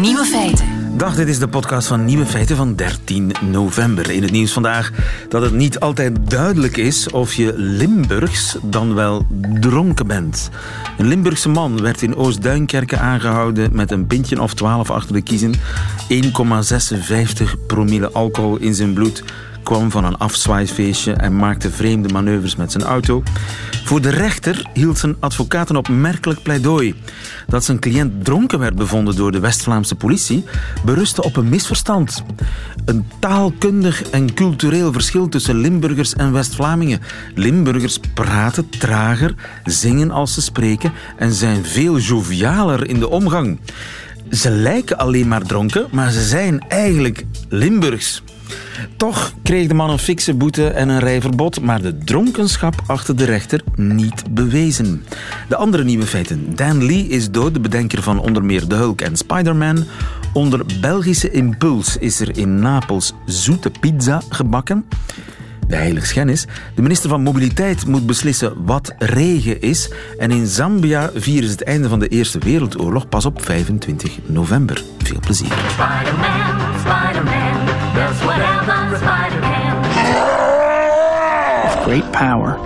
Nieuwe feiten. Dag, dit is de podcast van Nieuwe Feiten van 13 november. In het nieuws vandaag dat het niet altijd duidelijk is of je Limburgs dan wel dronken bent. Een Limburgse man werd in Oost-Duinkerke aangehouden met een pintje of 12 achter de kiezen, 1,56 promille alcohol in zijn bloed kwam van een afzwaaifeestje en maakte vreemde manoeuvres met zijn auto. Voor de rechter hield zijn advocaat een opmerkelijk pleidooi. Dat zijn cliënt dronken werd bevonden door de West-Vlaamse politie berustte op een misverstand. Een taalkundig en cultureel verschil tussen Limburgers en West-Vlamingen. Limburgers praten trager, zingen als ze spreken en zijn veel jovialer in de omgang. Ze lijken alleen maar dronken, maar ze zijn eigenlijk Limburgs. Toch kreeg de man een fikse boete en een rijverbod, maar de dronkenschap achter de rechter niet bewezen. De andere nieuwe feiten. Dan Lee is dood, de bedenker van onder meer The Hulk en Spider-Man. Onder Belgische impuls is er in Napels zoete pizza gebakken. De heiligschennis. De minister van Mobiliteit moet beslissen wat regen is. En in Zambia vieren ze het einde van de Eerste Wereldoorlog pas op 25 november. Veel plezier. Does whatever Spider-Man. With great power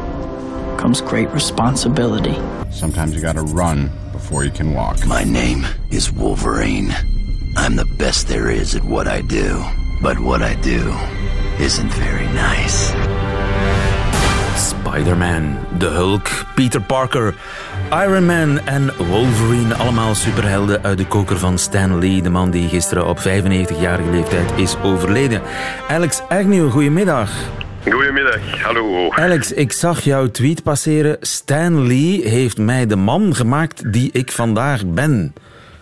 comes great responsibility. Sometimes you gotta run before you can walk. My name is Wolverine. I'm the best there is at what I do. But what I do isn't very nice. Spider-Man, The Hulk, Peter Parker, Iron Man en Wolverine. Allemaal superhelden uit de koker van Stan Lee. De man die gisteren op 95-jarige leeftijd is overleden. Alex Agnew, goedemiddag. Goedemiddag, hallo. Alex, ik zag jouw tweet passeren. Stan Lee heeft mij de man gemaakt die ik vandaag ben.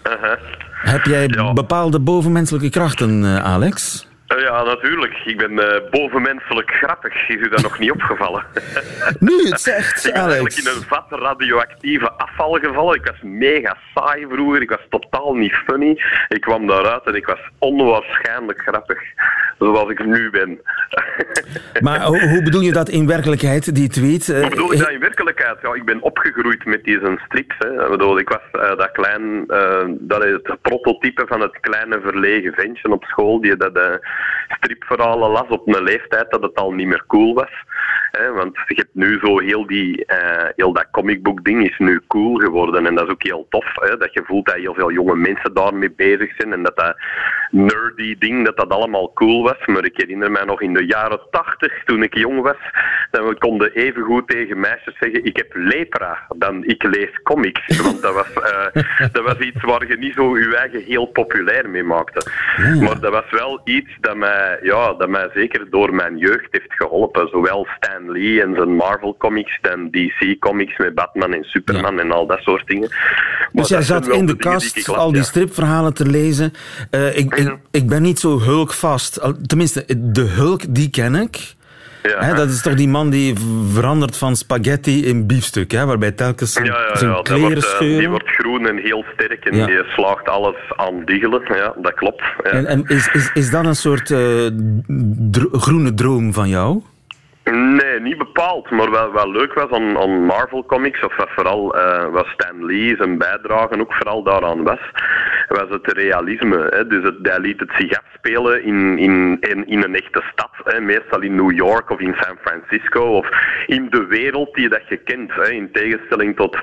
Uh -huh. Heb jij bepaalde bovenmenselijke krachten, eh, Alex? Eh, ja, natuurlijk. Ik ben uh, bovenmenselijk grappig. Is u dat nog niet opgevallen? Nu het zegt, Ik ben eigenlijk in een vat radioactieve afval gevallen. Ik was mega saai vroeger. Ik was totaal niet funny. Ik kwam daaruit en ik was onwaarschijnlijk grappig. Zoals ik nu ben. maar hoe bedoel je dat in werkelijkheid, die tweet? Hoe bedoel je dat in werkelijkheid? Ja, ik ben opgegroeid met deze strips. Hè. Ik, bedoel, ik was uh, dat klein... dat is het prototype van het kleine verlegen ventje op school die dat stripverhalen las op een leeftijd dat het al niet meer cool was. Want je hebt nu zo heel, die, uh, heel dat comicbook ding is nu cool geworden en dat is ook heel tof. dat je voelt dat heel veel jonge mensen daarmee bezig zijn en dat dat nerdy ding, dat dat allemaal cool was. Maar ik herinner mij nog in de jaren tachtig, toen ik jong was, dat we konden even goed tegen meisjes zeggen, ik heb lepra, dan ik lees comics. Want dat was, uh, dat was iets waar je niet zo je eigen heel populair mee maakte. Maar dat was wel iets dat mij, ja, dat mij zeker door mijn jeugd heeft geholpen. Zowel Stan Lee en zijn Marvel comics en DC comics met Batman en Superman en al dat soort dingen. Maar dus jij zat in de kast al die stripverhalen te lezen. Uh, ik, ik, ik, ben niet zo hulkvast. Tenminste, de hulk die ken ik. Ja. dat is toch die man die verandert van spaghetti in biefstuk, hè, waarbij telkens zijn, ja, ja, zijn kleren wordt, eh, scheuren. Die wordt groen en heel sterk en die slaagt alles aan diggelen. Ja, dat klopt. En, en, is, is, is dat een soort uh, groene droom van jou? Nee, niet bepaald. Maar wel, wel leuk was aan, aan Marvel Comics, of wat vooral uh, wat Stan Lee zijn bijdrage ook vooral daaraan was, was het realisme. Hè. Dus het, hij liet het zich afspelen in, in, in, in een echte stad. Hè. Meestal in New York of in San Francisco of in de wereld die dat je kent. Hè. In tegenstelling tot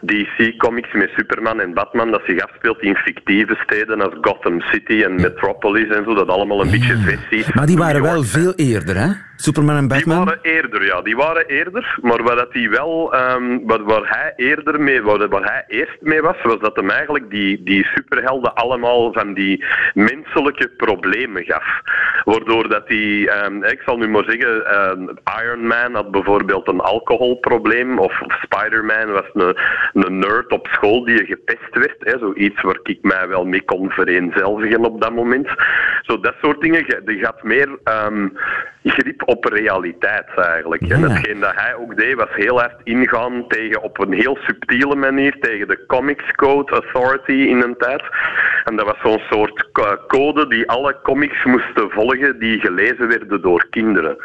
DC Comics met Superman en Batman, dat zich afspeelt in fictieve steden als Gotham City en Metropolis en zo. Dat allemaal een beetje versies. Maar die waren wel veel eerder, hè? Superman en Batman? Die waren eerder, ja. Die waren eerder. Maar wat dat die wel, um, wat, waar hij eerder mee, waar, waar hij eerst mee was, was dat hem eigenlijk die, die superhelden allemaal van die menselijke problemen gaf. Waardoor dat die, um, ik zal nu maar zeggen, um, Iron Man had bijvoorbeeld een alcoholprobleem, of, Spider-Man was een, een nerd op school die gepest werd. Hè, zoiets waar ik mij wel mee kon vereenzelvigen op dat moment. Zo dat soort dingen. Die gaat meer grip op realiteit eigenlijk. En hetgeen dat hij ook deed, was heel hard ingaan tegen op een heel subtiele manier tegen de Comics Code Authority in een tijd. En dat was zo'n soort code die alle comics moesten volgen die gelezen werden door kinderen.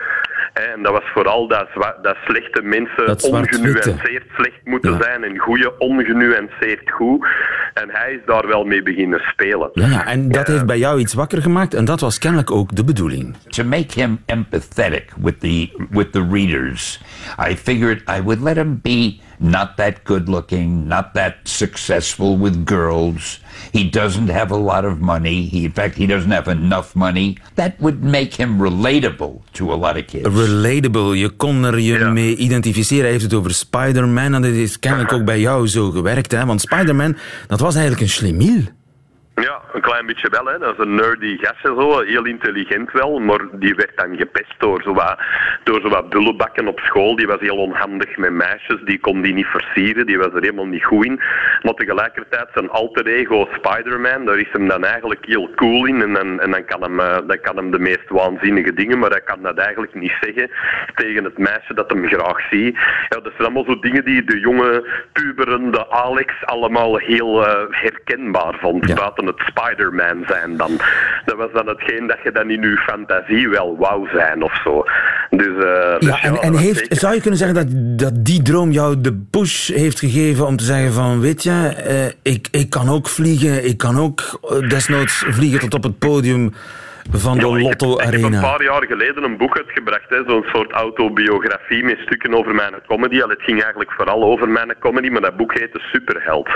En dat was vooral dat, dat slechte mensen Dat ongenuanceerd slecht moeten Ja. zijn en goede ongenuanceerd goed. En hij is daar wel mee beginnen spelen. Ja, ja, en dat heeft bij jou iets wakker gemaakt en dat was kennelijk ook de bedoeling. to make him empathetic with the with the readers i figured i would let him be not that good looking not that successful with girls he doesn't have a lot of money he in fact he doesn't have enough money that would make him relatable to a lot of kids Relatable, je kon er je mee identificeren. Hij heeft het over Spider-Man en dat is kennelijk ook bij jou zo gewerkt. Hè? Want Spider-Man, dat was eigenlijk een schlemiel. Ja, een klein beetje wel. Hè. Dat is een nerdy gast en zo. Heel intelligent wel, maar die werd dan gepest door zo wat, door zo wat bullebakken op school. Die was heel onhandig met meisjes. Die kon die niet versieren. Die was er helemaal niet goed in. Maar tegelijkertijd zijn alter ego Spider-Man, daar is hem dan eigenlijk heel cool in. En dan, en dan, kan hem, eh, dan kan hem de meest waanzinnige dingen, maar hij kan dat eigenlijk niet zeggen tegen het meisje dat hem graag ziet. Ja, dat zijn allemaal zo dingen die de jonge puberende Alex allemaal heel eh, herkenbaar vond. Ja. Buiten het Spider-Man zijn dan. Dat was dan hetgeen dat je dan in je fantasie wel wou zijn of zo. Dus, eh, dus Ja, en, heeft, zeker- zou je kunnen zeggen dat, dat die droom jou de push heeft gegeven om te zeggen van, weet je, eh, ik, ik kan ook vliegen, ik kan ook eh, desnoods vliegen tot op het podium van de Ja, ik heb- Lotto Ik heb Arena. een paar jaar geleden een boek uitgebracht, hè, zo'n soort autobiografie met stukken over mijn comedy. Al, het ging eigenlijk vooral over mijn comedy, maar dat boek heette Superheld.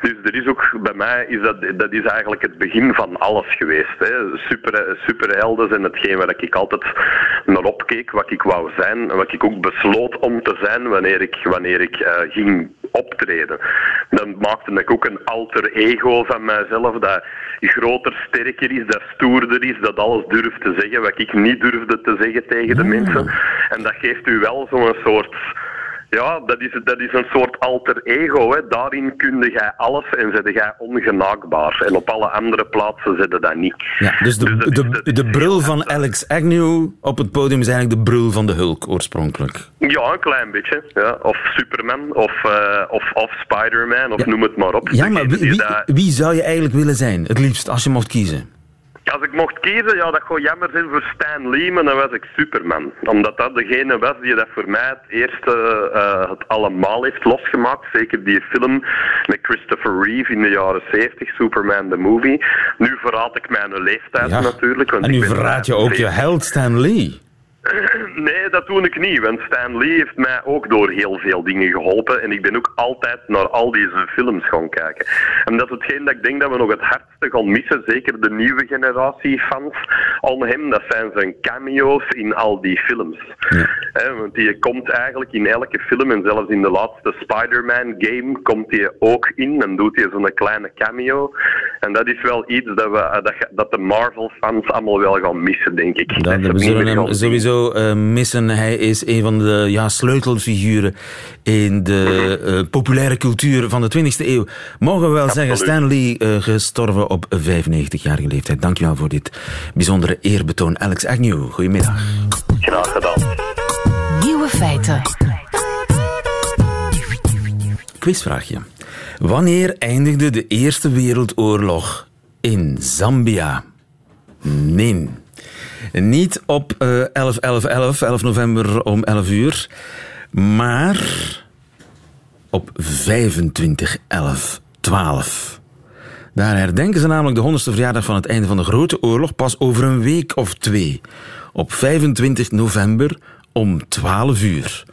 Dus er is ook, bij mij is dat, dat is eigenlijk het begin van alles geweest. Hè. Super, superhelden zijn hetgeen waar ik altijd naar opkeek, wat ik wou zijn, wat ik ook besloot om te zijn wanneer ik, wanneer ik eh, ging optreden. Dan maakte ik ook een alter ego van mijzelf dat groter, sterker is, dat stoerder is, dat alles durft te zeggen wat ik niet durfde te zeggen tegen de mensen. En dat geeft u wel zo'n soort... Ja, dat is, dat is een soort alter ego. Hè. Daarin kun jij alles en zet jij ongenaakbaar. En op alle andere plaatsen zetten dat niet. Ja, dus de, dat is- de, de brul van. Alex Agnew op het podium is eigenlijk de brul van de Hulk oorspronkelijk. Ja, een klein beetje. Ja. Of Superman, of, eh, of, of Spider-Man, of Ja. noem het maar op. Ja, maar wie, wie zou je eigenlijk willen zijn, het liefst, als je mocht kiezen? Als ik mocht kiezen, ja, dat zou jammer zijn voor Stan Lee, maar dan was ik Superman. Omdat dat degene was die dat voor mij het eerste eh, het allemaal heeft losgemaakt. Zeker die film met Christopher Reeve in de jaren 70, Superman the Movie. Nu verraad ik mijn leeftijd Ja. natuurlijk. Want En nu verraad je ook je 45. held Stan Lee. Nee, dat doe ik niet, want Stan Lee heeft mij ook door heel veel dingen geholpen en ik ben ook altijd naar al deze films gaan kijken. En dat is hetgeen dat ik denk dat we nog het hardste gaan missen, zeker de nieuwe generatie fans aan hem, dat zijn zijn cameo's in al die films. Want die komt eigenlijk in elke film en zelfs in de laatste Spider-Man game komt hij ook in en doet hij zo'n kleine cameo. En dat is wel iets dat, we, eh, dat, dat de Marvel fans allemaal wel gaan missen, denk ik. Dat, Dat we zullen hem zien. Sowieso eh, missen. Hij is een van de ja, sleutelfiguren in de eh, populaire cultuur van de 20e eeuw. Mogen we wel zeggen, Stan Lee eh, gestorven op 95-jarige leeftijd. Dankjewel voor dit bijzondere eerbetoon. Alex Agnew, goedemiddag. Graag gedaan. Nieuwe feiten. Quizvraagje. Wanneer eindigde de Eerste Wereldoorlog in Zambia? Nee. Niet op eh 11, 11, 11, 11 november om 11 uur, maar op 25, 11, 12. Daar herdenken ze namelijk de 100ste verjaardag van het einde van de Grote Oorlog pas over een week of twee. Op 25 november om 12 uur.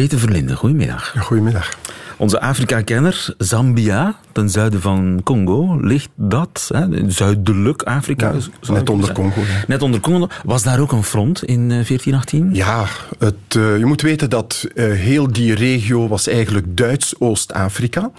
Peter Verlinden, goedemiddag. Goedemiddag. Onze Afrika-kenner, Zambia, ten zuiden van Congo, ligt dat, hè, zuidelijk Afrika. Ja, net onder. Congo, ja. Net onder Congo. Was daar ook een front in eh, 1418? Ja, het, eh, je moet weten dat eh, heel die regio was eigenlijk Duits-Oost-Afrika.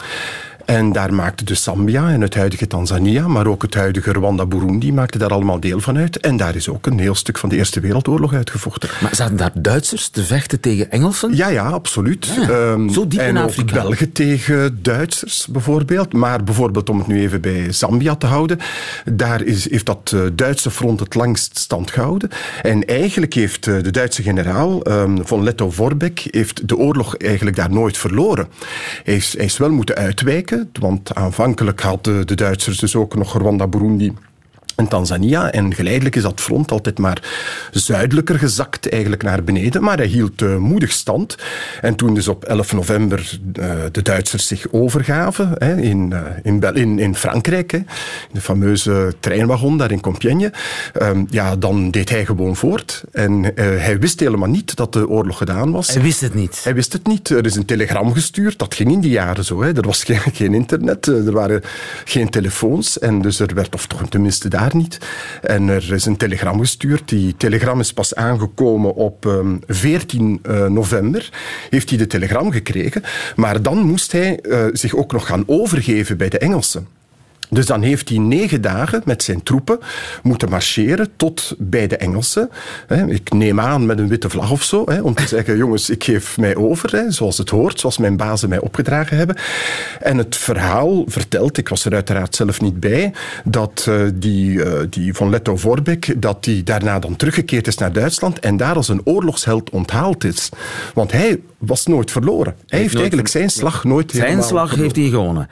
En daar maakte dus Zambia en het huidige Tanzania, maar ook het huidige Rwanda-Burundi maakte daar allemaal deel van uit. En daar is ook een heel stuk van de Eerste Wereldoorlog uitgevochten. Maar zaten daar Duitsers te vechten tegen Engelsen? Ja, ja, absoluut. Ja, Ehm, zo diep in en ook Afrika. Belgen tegen Duitsers bijvoorbeeld. Maar bijvoorbeeld, om het nu even bij Zambia te houden, daar is, heeft dat eh, Duitse front het langst stand gehouden. En eigenlijk heeft eh, de Duitse generaal ehm, von Lettow-Vorbeck heeft de oorlog eigenlijk daar nooit verloren. Hij is, hij is wel moeten uitwijken Want aanvankelijk hadden de Duitsers dus ook nog Rwanda-Burundi en Tanzania. En geleidelijk is dat front altijd maar zuidelijker gezakt, eigenlijk naar beneden. Maar hij hield uh, moedig stand. En toen dus op 11 november uh, de Duitsers zich overgaven hè, in, uh, in, in, in, Frankrijk, hè, de fameuze treinwagon daar in Compiègne, um, ja, dan deed hij gewoon voort. En hij wist helemaal niet dat de oorlog gedaan was. Hij wist het niet? Hij wist het niet. Er is een telegram gestuurd. Dat ging in die jaren zo. Hè. Er was geen, geen internet, er waren geen telefoons. En dus er werd, of toch tenminste daar niet. En er is een telegram gestuurd. Die telegram is pas aangekomen op um, 14 uh, november. Heeft hij de telegram gekregen. Maar dan moest hij uh, zich ook nog gaan overgeven bij de Engelsen. Dus dan heeft hij negen dagen met zijn troepen moeten marcheren tot bij de Engelsen. Ik neem aan met een witte vlag of zo, om te zeggen, jongens, ik geef mij over, zoals het hoort, zoals mijn bazen mij opgedragen hebben. En het verhaal vertelt, ik was er uiteraard zelf niet bij, dat uh, die, uh, die von Letto-Vorbeck, dat die daarna dan teruggekeerd is naar Duitsland en daar als een oorlogsheld onthaald is. Want hij was nooit verloren. Hij heeft, heeft eigenlijk zijn slag nooit Zijn slag verloren. heeft hij gewonnen.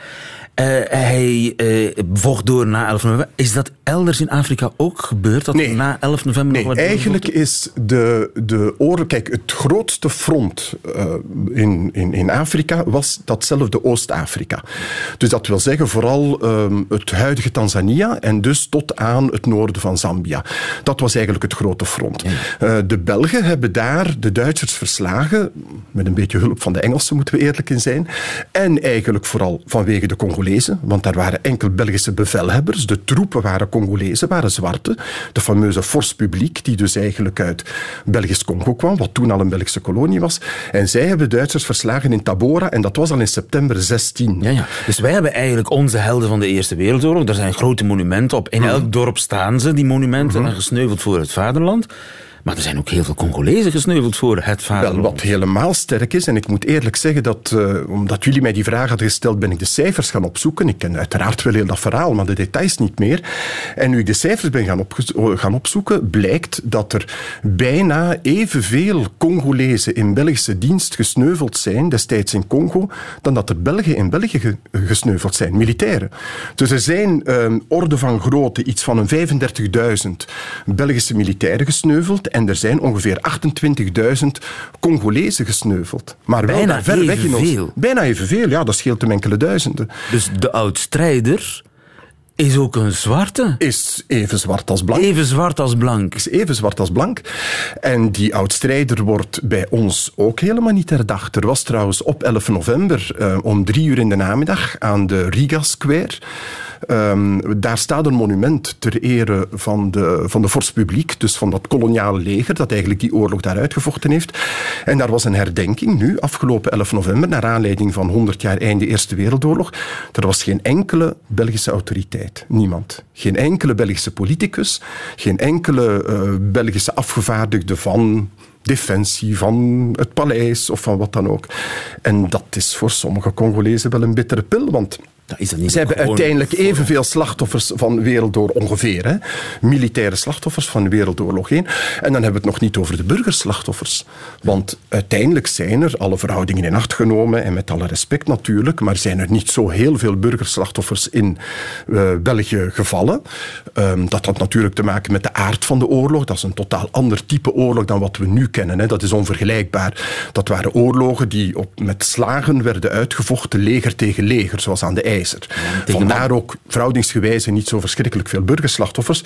Uh, hij uh, vocht door na 11 november. Is dat elders in Afrika ook gebeurd? Dat nee. na 11 november nee, nog wat eigenlijk is de, de oorlog... Kijk, het grootste front uh, in, in, in Afrika was datzelfde Oost-Afrika. Dus dat wil zeggen vooral um, het huidige Tanzania en dus tot aan het noorden van Zambia. Dat was eigenlijk het grote front. Ja. de Belgen hebben daar de Duitsers verslagen, met een beetje hulp van de Engelsen, moeten we eerlijk in zijn. En eigenlijk vooral vanwege de Congolezen want daar waren enkel Belgische bevelhebbers. De troepen waren Congolezen, waren zwarte. De fameuze Force Publique, die dus eigenlijk uit Belgisch Congo kwam, wat toen al een Belgische kolonie was. En zij hebben Duitsers verslagen in Tabora en dat was al in september 16. Ja, ja. Dus wij hebben eigenlijk onze helden van de Eerste Wereldoorlog. Er zijn grote monumenten op. In elk dorp staan ze, die monumenten, en gesneuveld voor het vaderland. Maar er zijn ook heel veel Congolezen gesneuveld voor het vaderland. Wel, wat helemaal sterk is, en ik moet eerlijk zeggen dat, uh, omdat jullie mij die vraag hadden gesteld, ben ik de cijfers gaan opzoeken. Ik ken uiteraard wel heel dat verhaal, maar de details niet meer. En nu ik de cijfers ben gaan, op, gaan opzoeken, blijkt dat er bijna evenveel Congolezen in Belgische dienst gesneuveld zijn, destijds in Congo, dan dat er Belgen in België ge, gesneuveld zijn, militairen. Dus er zijn um, orde van grootte iets van een 35.000 Belgische militairen gesneuveld en er zijn ongeveer 28.000 Congolezen gesneuveld. Maar wel Bijna ver weg in ons. Bijna evenveel, ja, dat scheelt hem enkele duizenden. Dus de oud-strijder is ook een zwarte. Is even zwart als blank. Even zwart als blank. Is even zwart als blank. En die oud-strijder wordt bij ons ook helemaal niet herdacht. Er was trouwens op 11 november uh, om drie uur in de namiddag aan de Riga Square Um, daar staat een monument ter ere van de, van de Force Publiek, dus van dat koloniale leger dat eigenlijk die oorlog daar uitgevochten heeft. En daar was een herdenking nu, afgelopen 11 november, naar aanleiding van 100 jaar einde Eerste Wereldoorlog. Er was geen enkele Belgische autoriteit. Niemand. Geen enkele Belgische politicus, geen enkele uh, Belgische afgevaardigde van defensie, van het paleis of van wat dan ook. En dat is voor sommige Congolezen wel een bittere pil, want is dat niet ze hebben uiteindelijk evenveel slachtoffers van Wereldoorlog, ongeveer. Hè? Militaire slachtoffers van Wereldoorlog 1. En dan hebben we het nog niet over de burgerslachtoffers. Want uiteindelijk zijn er, alle verhoudingen in acht genomen, en met alle respect natuurlijk, maar zijn er niet zo heel veel burgerslachtoffers in uh, België gevallen. Um, dat had natuurlijk te maken met de aard van de oorlog. Dat is een totaal ander type oorlog dan wat we nu kennen. Hè? Dat is onvergelijkbaar. Dat waren oorlogen die op, met slagen werden uitgevochten, leger tegen leger, zoals aan de Vandaar ook verhoudingsgewijs niet zo verschrikkelijk veel burgerslachtoffers.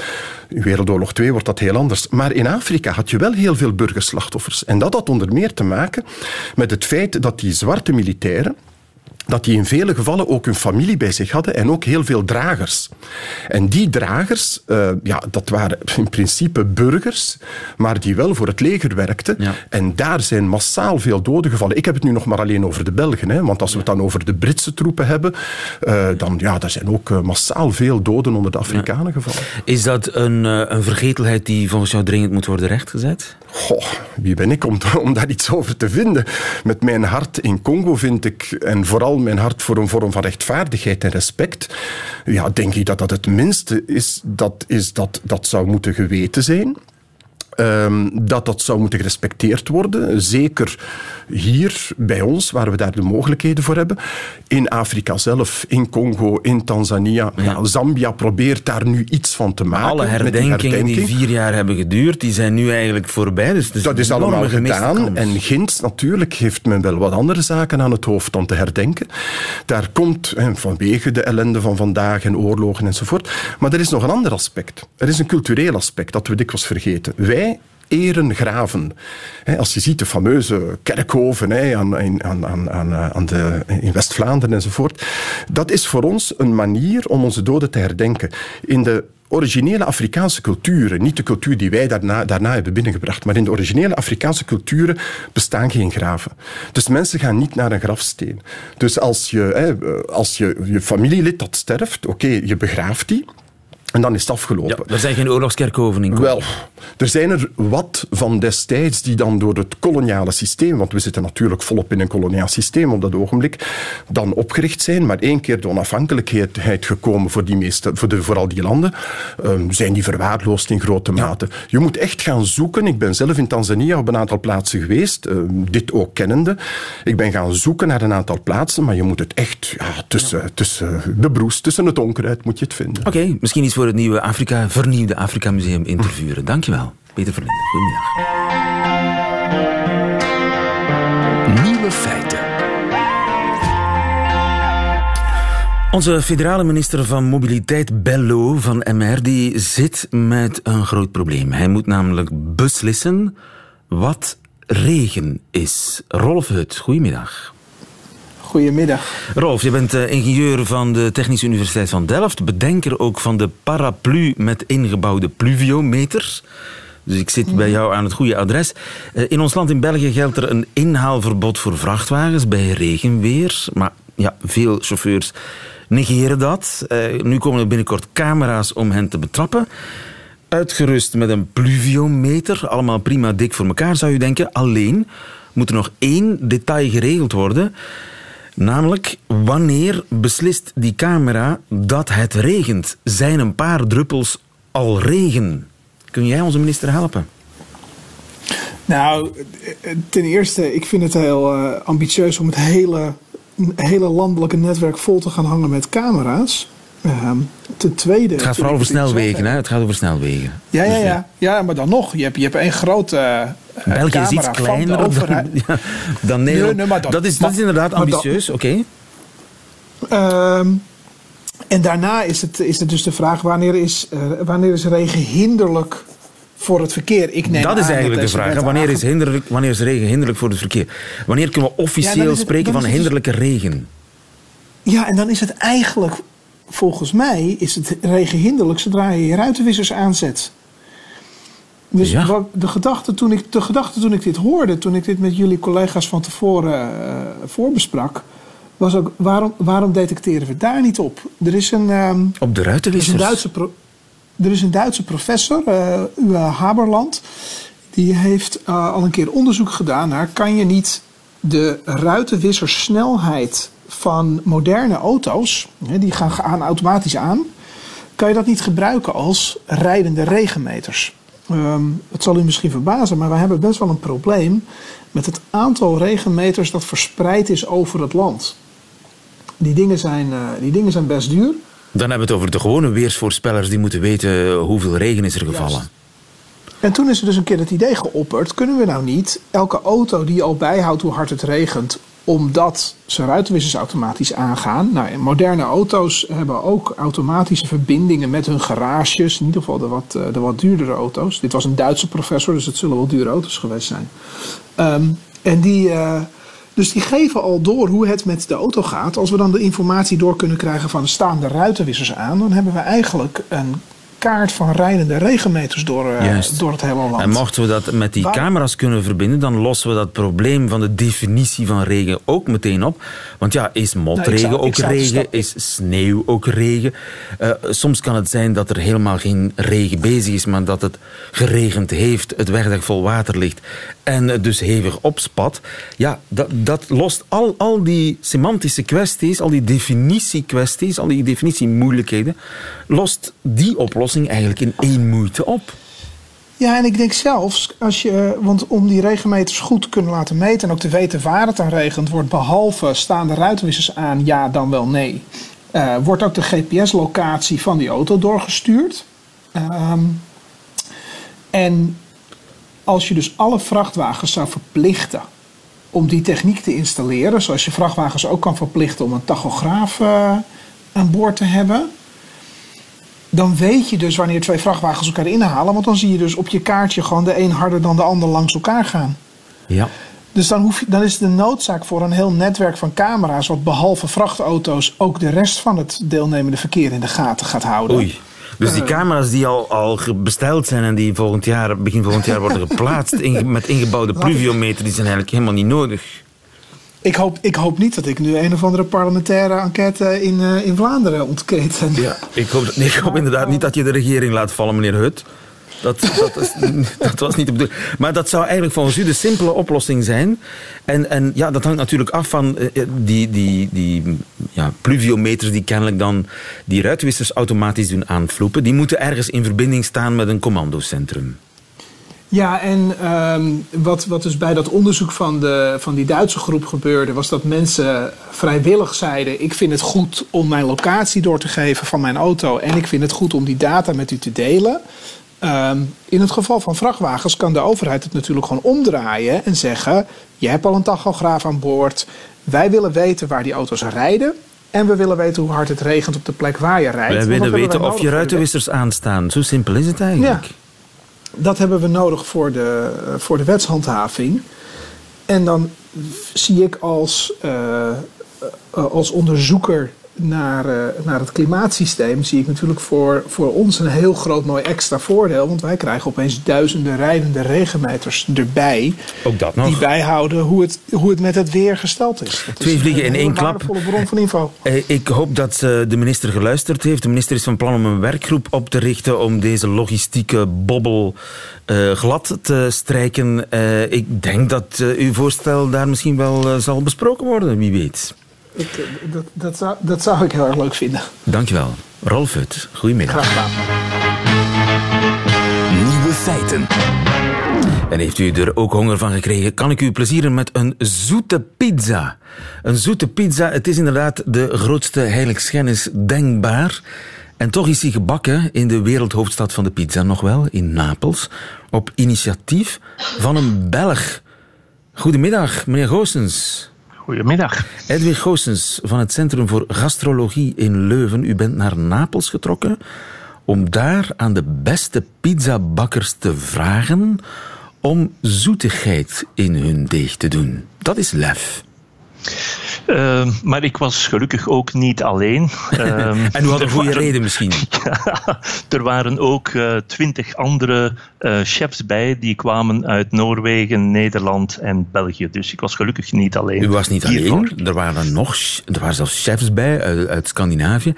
In Wereldoorlog 2 wordt dat heel anders. Maar in Afrika had je wel heel veel burgerslachtoffers. En dat had onder meer te maken met het feit dat die zwarte militairen dat die in vele gevallen ook hun familie bij zich hadden en ook heel veel dragers. En die dragers, uh, ja, dat waren in principe burgers, maar die wel voor het leger werkten. Ja. En daar zijn massaal veel doden gevallen. Ik heb het nu nog maar alleen over de Belgen, hè, want als we het dan over de Britse troepen hebben, uh, dan ja, daar zijn ook uh, massaal veel doden onder de Afrikanen ja. gevallen. Is dat een, een vergetelheid die volgens jou dringend moet worden rechtgezet? Goh, wie ben ik om, daar iets over te vinden? Met mijn hart in Congo vind ik, en vooral mijn hart voor een vorm van rechtvaardigheid en respect, ja, denk ik dat dat het minste is dat, is dat, dat zou moeten geweten zijn. Um, dat dat zou moeten gerespecteerd worden. Zeker hier bij ons, waar we daar de mogelijkheden voor hebben. In Afrika zelf, in Congo, in Tanzania. Ja. Zambia probeert daar nu iets van te maken. Alle herdenkingen die vier jaar hebben geduurd, die zijn nu eigenlijk voorbij. Dus dat is allemaal gedaan. En Gint natuurlijk heeft men wel wat andere zaken aan het hoofd dan te herdenken. Daar komt, vanwege de ellende van vandaag en oorlogen enzovoort. Maar er is nog een ander aspect. Er is een cultureel aspect dat we dikwijls vergeten. Wij eren graven. Als je ziet de fameuze kerkhoven aan, aan, aan, aan de, in West-Vlaanderen enzovoort, dat is voor ons een manier om onze doden te herdenken. In de originele Afrikaanse culturen, niet de cultuur die wij daarna, daarna hebben binnengebracht, maar in de originele Afrikaanse culturen bestaan geen graven. Dus mensen gaan niet naar een grafsteen. Dus als je, als je, je familielid dat sterft, oké, je begraaft die. En dan is het afgelopen. Ja, er zijn geen oorlogskerkhoven in. Wel, er zijn er wat van destijds die dan door het koloniale systeem, want we zitten natuurlijk volop in een koloniaal systeem op dat ogenblik, dan opgericht zijn. Maar één keer de onafhankelijkheid gekomen voor, die meeste, voor, de, voor al die landen, um, zijn die verwaarloosd in grote mate. Je moet echt gaan zoeken. Ik ben zelf in Tanzania op een aantal plaatsen geweest, um, dit ook kennende. Ik ben gaan zoeken naar een aantal plaatsen, maar je moet het echt ja, tussen, tussen de broes, tussen het onkruid moet je het vinden. Oké, misschien iets voor het nieuwe Afrika, vernieuwde Afrika Museum interviewen. Dankjewel, Peter Verlinde. Goedemiddag. Nieuwe feiten. Onze federale minister van Mobiliteit, Bello van MR, die zit met een groot probleem. Hij moet namelijk beslissen wat regen is. Rolf Hut, goedemiddag. Goedemiddag. Rolf, je bent eh, ingenieur van de Technische Universiteit van Delft, bedenker ook van de paraplu met ingebouwde pluviometer. Dus ik zit bij jou aan het goede adres. Eh, in ons land, in België, geldt er een inhaalverbod voor vrachtwagens bij regenweer. Maar ja, veel chauffeurs negeren dat. Eh, nu komen er binnenkort camera's om hen te betrappen. Uitgerust met een pluviometer. Allemaal prima dik voor elkaar, zou je denken. Alleen moet er nog één detail geregeld worden. Namelijk, wanneer beslist die camera dat het regent? Zijn een paar druppels al regen? Kun jij onze minister helpen? Nou, ten eerste, ik vind het heel uh, ambitieus om het hele, hele landelijke netwerk vol te gaan hangen met camera's. Uh, ten tweede. Het gaat vooral over snelwegen, hè? Het gaat over snelwegen. Ja, ja, dus, ja. Eh, ja, maar dan nog. Je hebt, je hebt één grote België is iets kleiner dan, ja, dan Nederland. Nee, nee, dat, dat, is, dat is inderdaad ambitieus, oké. Okay. Um, en daarna is het, is het dus de vraag: wanneer is, uh, wanneer is regen hinderlijk voor het verkeer? Ik neem dat is eigenlijk de vraag. Wanneer is, hinderlijk, wanneer is regen hinderlijk voor het verkeer? Wanneer kunnen we officieel ja, het, spreken van dus- hinderlijke dus, regen? Ja, en dan is het eigenlijk, volgens mij, is het regen hinderlijk zodra je je ruitenwissers aanzet. Dus de, gedachte toen ik, de gedachte toen ik dit hoorde, toen ik dit met jullie collega's van tevoren uh, voorbesprak, was ook waarom, waarom detecteren we daar niet op? Er is een. Um, op de ruitenwissers? Er is een Duitse, er is een Duitse professor, uh, Uwe Haberland, die heeft uh, al een keer onderzoek gedaan naar kan je niet de ruitenwissersnelheid van moderne auto's, die gaan, gaan automatisch aan, kan je dat niet gebruiken als rijdende regenmeters? Um, het zal u misschien verbazen, maar we hebben best wel een probleem met het aantal regenmeters dat verspreid is over het land. Die dingen zijn, uh, die dingen zijn best duur. Dan hebben we het over de gewone weersvoorspellers die moeten weten hoeveel regen is er gevallen. En toen is er dus een keer het idee geopperd: kunnen we nou niet elke auto die al bijhoudt hoe hard het regent, omdat ze ruitenwissers automatisch aangaan. Nou, moderne auto's hebben ook automatische verbindingen met hun garages. In ieder geval de wat, eh, de wat duurdere auto's. Dit was een Duitse professor, dus het zullen wel dure auto's geweest zijn. Um, en die, uh, dus die geven al door hoe het met de auto gaat. Als we dan de informatie door kunnen krijgen van de ruitenwissers aan, dan hebben we eigenlijk een kaart van rijdende regenmeters door, uh, door het hele land. En mochten we dat met die camera's kunnen verbinden, dan lossen we dat probleem van de definitie van regen ook meteen op. Want ja, is motregen nou, ook regen? Is sneeuw ook regen? Uh, soms kan het zijn dat er helemaal geen regen bezig is, maar dat het geregend heeft, het wegdek vol water ligt en dus hevig opspat. Ja, dat, dat lost al, al die semantische kwesties, al die definitiekwesties, al die definitiemoeilijkheden, lost die oplossing eigenlijk in één moeite op. Ja, en ik denk zelfs, als je, want om die regenmeters goed te kunnen laten meten en ook te weten waar het aan regent, wordt behalve staan de ruitenwissers aan, ja dan wel nee, uh, wordt ook de GPS-locatie van die auto doorgestuurd. Um, en als je dus alle vrachtwagens zou verplichten om die techniek te installeren, zoals je vrachtwagens ook kan verplichten om een tachograaf uh, aan boord te hebben, dan weet je dus wanneer twee vrachtwagens elkaar inhalen. Want dan zie je dus op je kaartje gewoon de een harder dan de ander langs elkaar gaan. Ja. Dus dan, hoef je, dan is de noodzaak voor een heel netwerk van camera's, wat behalve vrachtauto's ook de rest van het deelnemende verkeer in de gaten gaat houden. Oei. Dus die eh. camera's die al, al besteld zijn en die volgend jaar, begin volgend jaar worden geplaatst in, met ingebouwde pluviometer, die zijn eigenlijk helemaal niet nodig. Ik hoop, ik hoop niet dat ik nu een of andere parlementaire enquête in, uh, in Vlaanderen ontketen. Ja, ik hoop, nee, ik hoop inderdaad niet dat je de regering laat vallen, meneer Hut. Dat, dat, dat, was niet de bedoeling. Maar dat zou eigenlijk volgens u de simpele oplossing zijn. En, en ja, dat hangt natuurlijk af van uh, die, die, die ja, pluviometers die kennelijk dan die ruitwissers automatisch doen aanvloepen. Die moeten ergens in verbinding staan met een commandocentrum. Ja, en um, wat, wat dus bij dat onderzoek van, de, van die Duitse groep gebeurde, was dat mensen vrijwillig zeiden: Ik vind het goed om mijn locatie door te geven van mijn auto en ik vind het goed om die data met u te delen. Um, in het geval van vrachtwagens kan de overheid het natuurlijk gewoon omdraaien en zeggen: Je hebt al een tachograaf aan boord. Wij willen weten waar die auto's rijden. En we willen weten hoe hard het regent op de plek waar je rijdt. Wij willen weten of je ruitenwissers aanstaan. Zo simpel is het eigenlijk. Ja dat hebben we nodig voor de, voor de wetshandhaving. En dan zie ik als, uh, als onderzoeker naar, uh, naar het klimaatsysteem, zie ik natuurlijk voor, voor ons een heel groot mooi extra voordeel. Want wij krijgen opeens duizenden rijdende regenmeters erbij. Ook dat nog. Die bijhouden hoe het, hoe het met het weer gesteld is. Dat Twee vliegen in één klap. Een bron van info. Ik hoop dat de minister geluisterd heeft. De minister is van plan om een werkgroep op te richten om deze logistieke bobbel uh, glad te strijken. Uh, ik denk dat uw voorstel daar misschien wel zal besproken worden, wie weet. Ik, dat, dat, zou, dat zou ik heel erg leuk vinden. Dankjewel. Rolf Hut, goedemiddag. Graag gedaan. Nieuwe feiten. En heeft u er ook honger van gekregen, kan ik u plezieren met een zoete pizza. Een zoete pizza, het is inderdaad de grootste heiligschennis denkbaar. En toch is hij gebakken in de wereldhoofdstad van de pizza nog wel, in Napels, op initiatief van een Belg. Goedemiddag, meneer Goossens. Goedemiddag. Edwin Goossens van het Centrum voor Gastrologie in Leuven. U bent naar Napels getrokken om daar aan de beste pizzabakkers te vragen om zoetigheid in hun deeg te doen. Dat is lef. Uh, maar ik was gelukkig ook niet alleen. Uh, en u had een goede waren, reden misschien. ja, er waren ook uh, twintig andere uh, chefs bij die kwamen uit Noorwegen, Nederland en België. Dus ik was gelukkig niet alleen. U was niet hiervoor. alleen. Er waren nog er waren zelfs chefs bij uit, uit Scandinavië.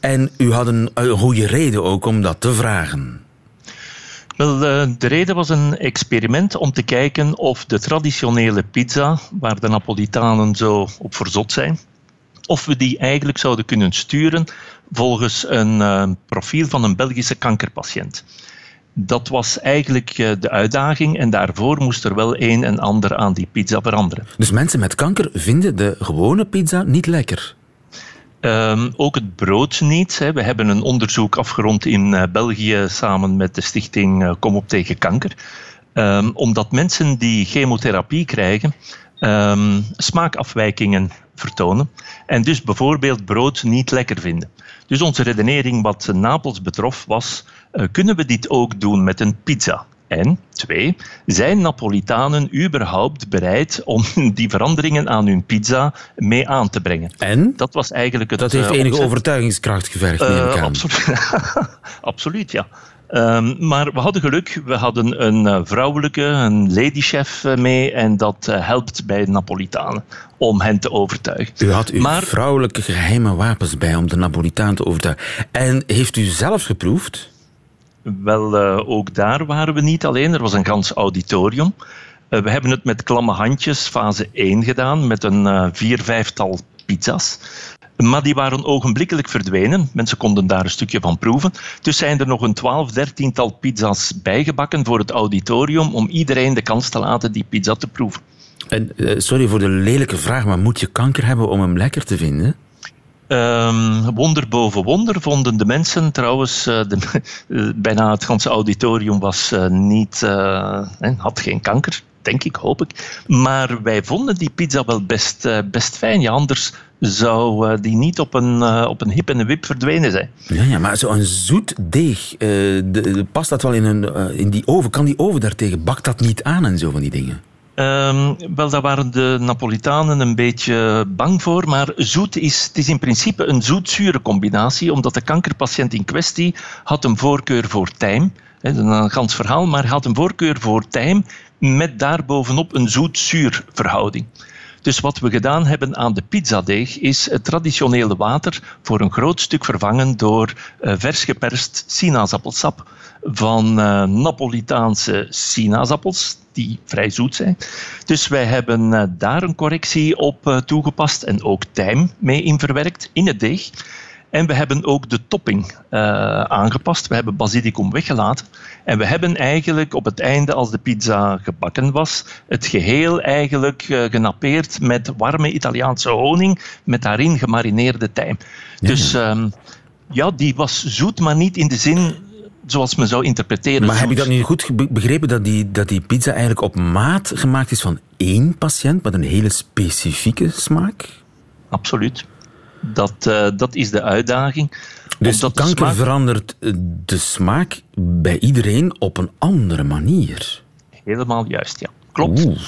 En u had een, een goede reden ook om dat te vragen. Wel, de reden was een experiment om te kijken of de traditionele pizza, waar de Napolitanen zo op verzot zijn, of we die eigenlijk zouden kunnen sturen volgens een uh, profiel van een Belgische kankerpatiënt. Dat was eigenlijk uh, de uitdaging en daarvoor moest er wel een en ander aan die pizza veranderen. Dus mensen met kanker vinden de gewone pizza niet lekker? Um, ook het brood niet. Hè. We hebben een onderzoek afgerond in uh, België samen met de stichting uh, Kom op tegen kanker. Um, omdat mensen die chemotherapie krijgen um, smaakafwijkingen vertonen en dus bijvoorbeeld brood niet lekker vinden. Dus onze redenering wat Napels betrof was, uh, kunnen we dit ook doen met een pizza? En twee, zijn Napolitanen überhaupt bereid om die veranderingen aan hun pizza mee aan te brengen? En? Dat was eigenlijk het. Dat heeft enige uh, overtuigingskracht gevergd, neem ik aan. Absoluut, absoluut ja. Um, maar we hadden geluk, we hadden een uh, vrouwelijke, een ladychef mee en dat helpt bij de Napolitanen om hen te overtuigen. U had uw maar, vrouwelijke geheime wapens bij om de Napolitaan te overtuigen. En heeft u zelf geproefd? Wel, uh, ook daar waren we niet alleen. Er was een gans auditorium. Uh, we hebben het met klamme handjes, fase 1 gedaan, met een uh, vier, vijftal pizza's. Maar die waren ogenblikkelijk verdwenen. Mensen konden daar een stukje van proeven. Dus zijn er nog een 12, 13-tal pizza's bijgebakken voor het auditorium om iedereen de kans te laten die pizza te proeven. En, sorry voor de lelijke vraag, maar moet je kanker hebben om hem lekker te vinden? Um, wonder boven wonder vonden de mensen trouwens, uh, de, uh, bijna het ganse auditorium was uh, niet, had geen kanker, denk ik, hoop ik. Maar wij vonden die pizza wel best, best fijn. Ja, anders zou die niet op een, op een hip en een wip verdwenen zijn. Ja, ja maar zo'n zoet deeg, de, de, past dat wel in, een, in die oven? Kan die oven daartegen? Bakt dat niet aan en zo van die dingen? Um, wel, daar waren de Napolitanen een beetje bang voor, maar zoet is, het is in principe een zoet-zure combinatie, omdat de kankerpatiënt in kwestie had een voorkeur voor tijm. Dat is een gans verhaal, maar had een voorkeur voor tijm met daarbovenop een zoet-zuur verhouding. Dus wat we gedaan hebben aan de pizzadeeg is het traditionele water voor een groot stuk vervangen door uh, vers geperst sinaasappelsap van uh, Napolitaanse sinaasappels die vrij zoet zijn. Dus wij hebben uh, daar een correctie op toegepast en ook tijm mee in verwerkt in het deeg. En we hebben ook de topping uh, aangepast. We hebben basilicum weggelaten. En we hebben eigenlijk op het einde, als de pizza gebakken was, het geheel eigenlijk uh, genapeerd met warme Italiaanse honing, met daarin gemarineerde tijm. Ja. Dus um, ja, die was zoet, maar niet in de zin zoals men zou interpreteren. Maar heb ik dat nu goed begrepen dat die, dat die pizza eigenlijk op maat gemaakt is van één patiënt met een hele specifieke smaak? Absoluut. Dat, uh, dat is de uitdaging. Dus kanker smaak... verandert de smaak bij iedereen op een andere manier. Helemaal juist, ja. Klopt. Oeh,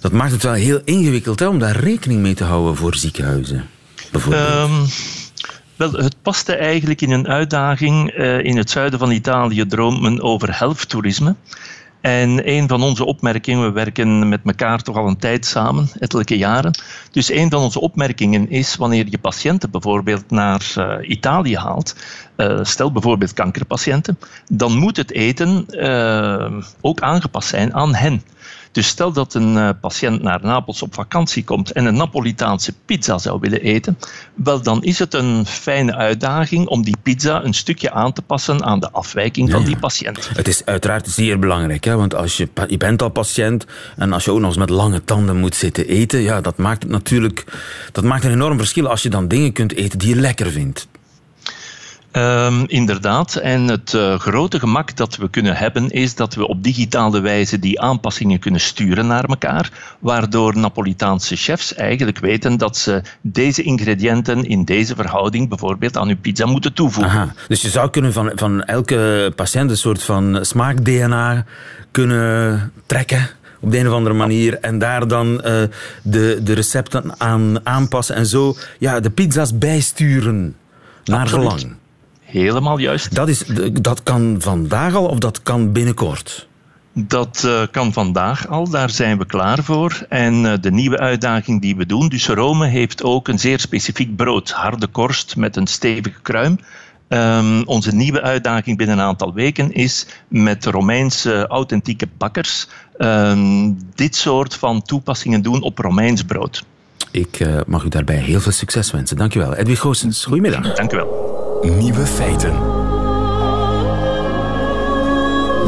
dat maakt het wel heel ingewikkeld hè, om daar rekening mee te houden voor ziekenhuizen. Bijvoorbeeld. Um, wel, het paste eigenlijk in een uitdaging. Uh, in het zuiden van Italië droomt men over helfttoerisme. En een van onze opmerkingen, we werken met elkaar toch al een tijd samen, ettelijke jaren. Dus een van onze opmerkingen is wanneer je patiënten bijvoorbeeld naar uh, Italië haalt, uh, stel bijvoorbeeld kankerpatiënten, dan moet het eten uh, ook aangepast zijn aan hen. Dus stel dat een uh, patiënt naar Napels op vakantie komt en een Napolitaanse pizza zou willen eten, wel dan is het een fijne uitdaging om die pizza een stukje aan te passen aan de afwijking ja, van die patiënt. Het is uiteraard zeer belangrijk, hè? want als je, je bent al patiënt en als je ook nog eens met lange tanden moet zitten eten, ja, dat maakt het natuurlijk dat maakt een enorm verschil als je dan dingen kunt eten die je lekker vindt. Um, inderdaad. En het uh, grote gemak dat we kunnen hebben is dat we op digitale wijze die aanpassingen kunnen sturen naar elkaar, waardoor Napolitaanse chefs eigenlijk weten dat ze deze ingrediënten in deze verhouding bijvoorbeeld aan hun pizza moeten toevoegen. Aha. Dus je zou kunnen van, van elke patiënt een soort van smaak-DNA kunnen trekken op de een of andere manier. En daar dan uh, de, de recepten aan aanpassen en zo ja, de pizza's bijsturen naar Absoluut. gelang. Helemaal juist. Dat, is, dat kan vandaag al of dat kan binnenkort? Dat uh, kan vandaag al, daar zijn we klaar voor. En uh, de nieuwe uitdaging die we doen, dus Rome heeft ook een zeer specifiek brood, harde korst met een stevige kruim. Um, onze nieuwe uitdaging binnen een aantal weken is met Romeinse authentieke bakkers um, dit soort van toepassingen doen op Romeins brood. Ik uh, mag u daarbij heel veel succes wensen. Dankjewel. Edwin Goossens, goedemiddag. Dank u wel. Nieuwe feiten.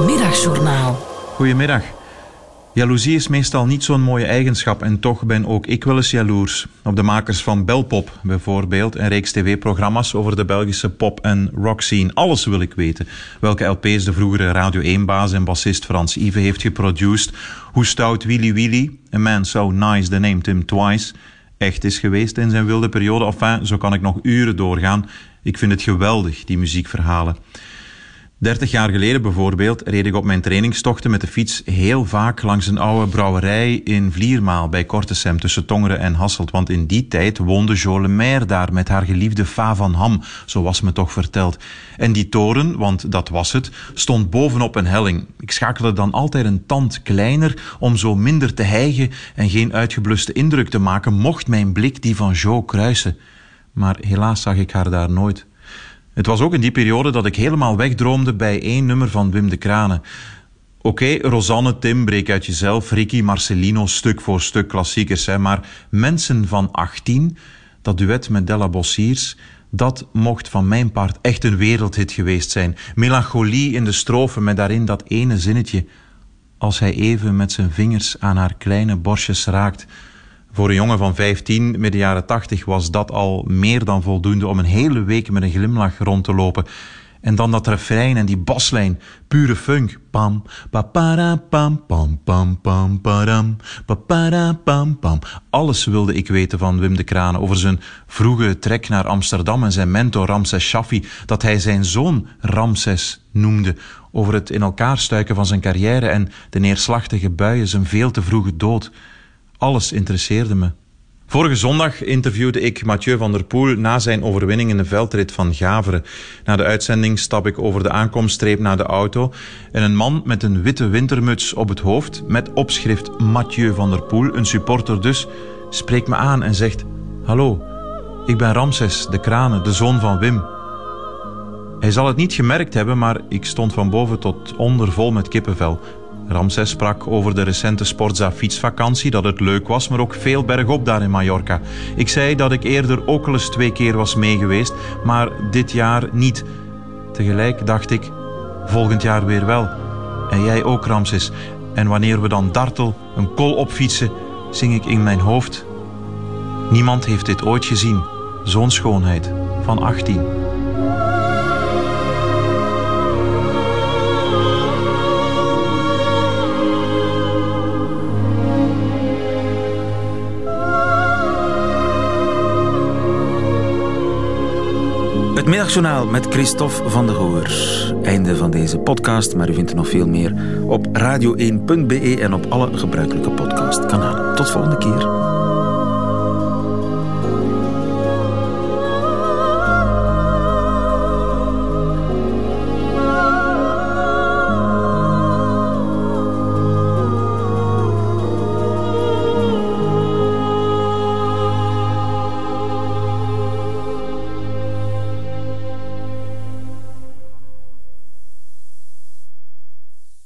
Middagjournaal. Goedemiddag. Jaloezie is meestal niet zo'n mooie eigenschap en toch ben ook ik wel eens jaloers. Op de makers van Belpop bijvoorbeeld, een reeks tv-programma's over de Belgische pop- en rock scene. Alles wil ik weten. Welke LP's de vroegere Radio 1-baas en bassist Frans Ive heeft geproduced. Hoe stout Willy Willy, a man so nice they named him twice, echt is geweest in zijn wilde periode. Enfin, zo kan ik nog uren doorgaan. Ik vind het geweldig, die muziekverhalen. 30 jaar geleden bijvoorbeeld reed ik op mijn trainingstochten met de fiets heel vaak langs een oude brouwerij in Vliermaal bij Kortesem tussen Tongeren en Hasselt. Want in die tijd woonde Jo Lemaire daar met haar geliefde Fa van Ham, zo was me toch verteld. En die toren, want dat was het, stond bovenop een helling. Ik schakelde dan altijd een tand kleiner om zo minder te hijgen en geen uitgebluste indruk te maken, mocht mijn blik die van Jo kruisen. Maar helaas zag ik haar daar nooit. Het was ook in die periode dat ik helemaal wegdroomde bij één nummer van Wim de Kranen. Oké, Rosanne, Tim, Breek uit jezelf, Ricky, Marcelino, stuk voor stuk klassiekers. Hè, maar mensen van 18, Dat duet met Della Bossiers, dat mocht van mijn part echt een wereldhit geweest zijn. Melancholie in de strofe met daarin dat ene zinnetje. Als hij even met zijn vingers aan haar kleine borstjes raakt. Voor een jongen van 15, midden jaren 80, was dat al meer dan voldoende om een hele week met een glimlach rond te lopen. En dan dat refrein en die baslijn, pure funk. Pam, papara, pam, pam, pam, pam, padam, papara, pam, pam. Alles wilde ik weten van Wim de Kraan over zijn vroege trek naar Amsterdam en zijn mentor Ramses Shaffi, dat hij zijn zoon Ramses noemde, over het in elkaar stuiken van zijn carrière en de neerslachtige buien, zijn veel te vroege dood. Alles interesseerde me. Vorige zondag interviewde ik Mathieu van der Poel na zijn overwinning in de veldrit van Gaveren. Na de uitzending stap ik over de aankomststreep naar de auto en een man met een witte wintermuts op het hoofd met opschrift Mathieu van der Poel, een supporter dus, spreekt me aan en zegt: Hallo, ik ben Ramses, de kranen, de zoon van Wim. Hij zal het niet gemerkt hebben, maar ik stond van boven tot onder vol met kippenvel. Ramses sprak over de recente Sportza fietsvakantie, dat het leuk was, maar ook veel bergop daar in Mallorca. Ik zei dat ik eerder ook al eens twee keer was meegeweest, maar dit jaar niet. Tegelijk dacht ik, volgend jaar weer wel. En jij ook, Ramses. En wanneer we dan dartel een kol opfietsen, zing ik in mijn hoofd. Niemand heeft dit ooit gezien, zo'n schoonheid van 18. Het middagjournaal met Christophe van der Goor. Einde van deze podcast, maar u vindt er nog veel meer op radio1.be en op alle gebruikelijke podcastkanalen. Tot volgende keer.